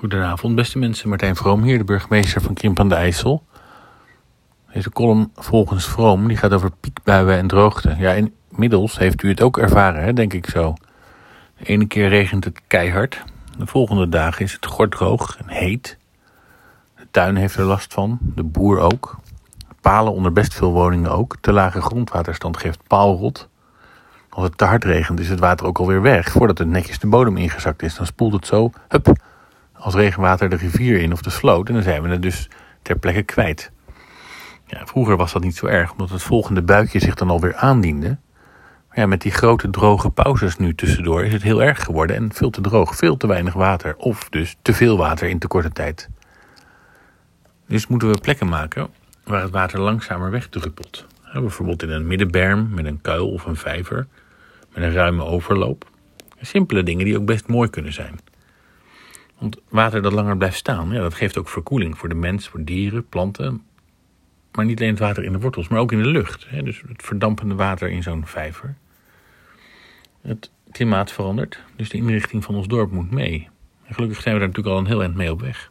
Goedenavond, beste mensen. Martijn Vroom hier, de burgemeester van Krimp aan de IJssel. Deze column volgens Vroom die gaat over piekbuien en droogte. Ja, inmiddels heeft u het ook ervaren, hè, denk ik zo. De ene keer regent het keihard. De volgende dagen is het gordroog en heet. De tuin heeft er last van, de boer ook. Palen onder best veel woningen ook. Te lage grondwaterstand geeft paalrot. Als het te hard regent is het water ook alweer weg. Voordat het netjes de bodem ingezakt is, dan spoelt het zo, hup, als regenwater de rivier in of de sloot. En dan zijn we het dus ter plekke kwijt. Ja, vroeger was dat niet zo erg, omdat het volgende buikje zich dan alweer aandiende. Maar ja, met die grote droge pauzes nu tussendoor is het heel erg geworden en veel te droog, veel te weinig water. Of dus te veel water in te korte tijd. Dus moeten we plekken maken waar het water langzamer wegdruppelt. bijvoorbeeld in een middenberm met een kuil of een vijver, met een ruime overloop. Simpele dingen die ook best mooi kunnen zijn. Want water dat langer blijft staan, ja, dat geeft ook verkoeling voor de mens, voor dieren, planten. Maar niet alleen het water in de wortels, maar ook in de lucht. Hè? Dus het verdampende water in zo'n vijver. Het klimaat verandert, dus de inrichting van ons dorp moet mee. En gelukkig zijn we daar natuurlijk al een heel eind mee op weg.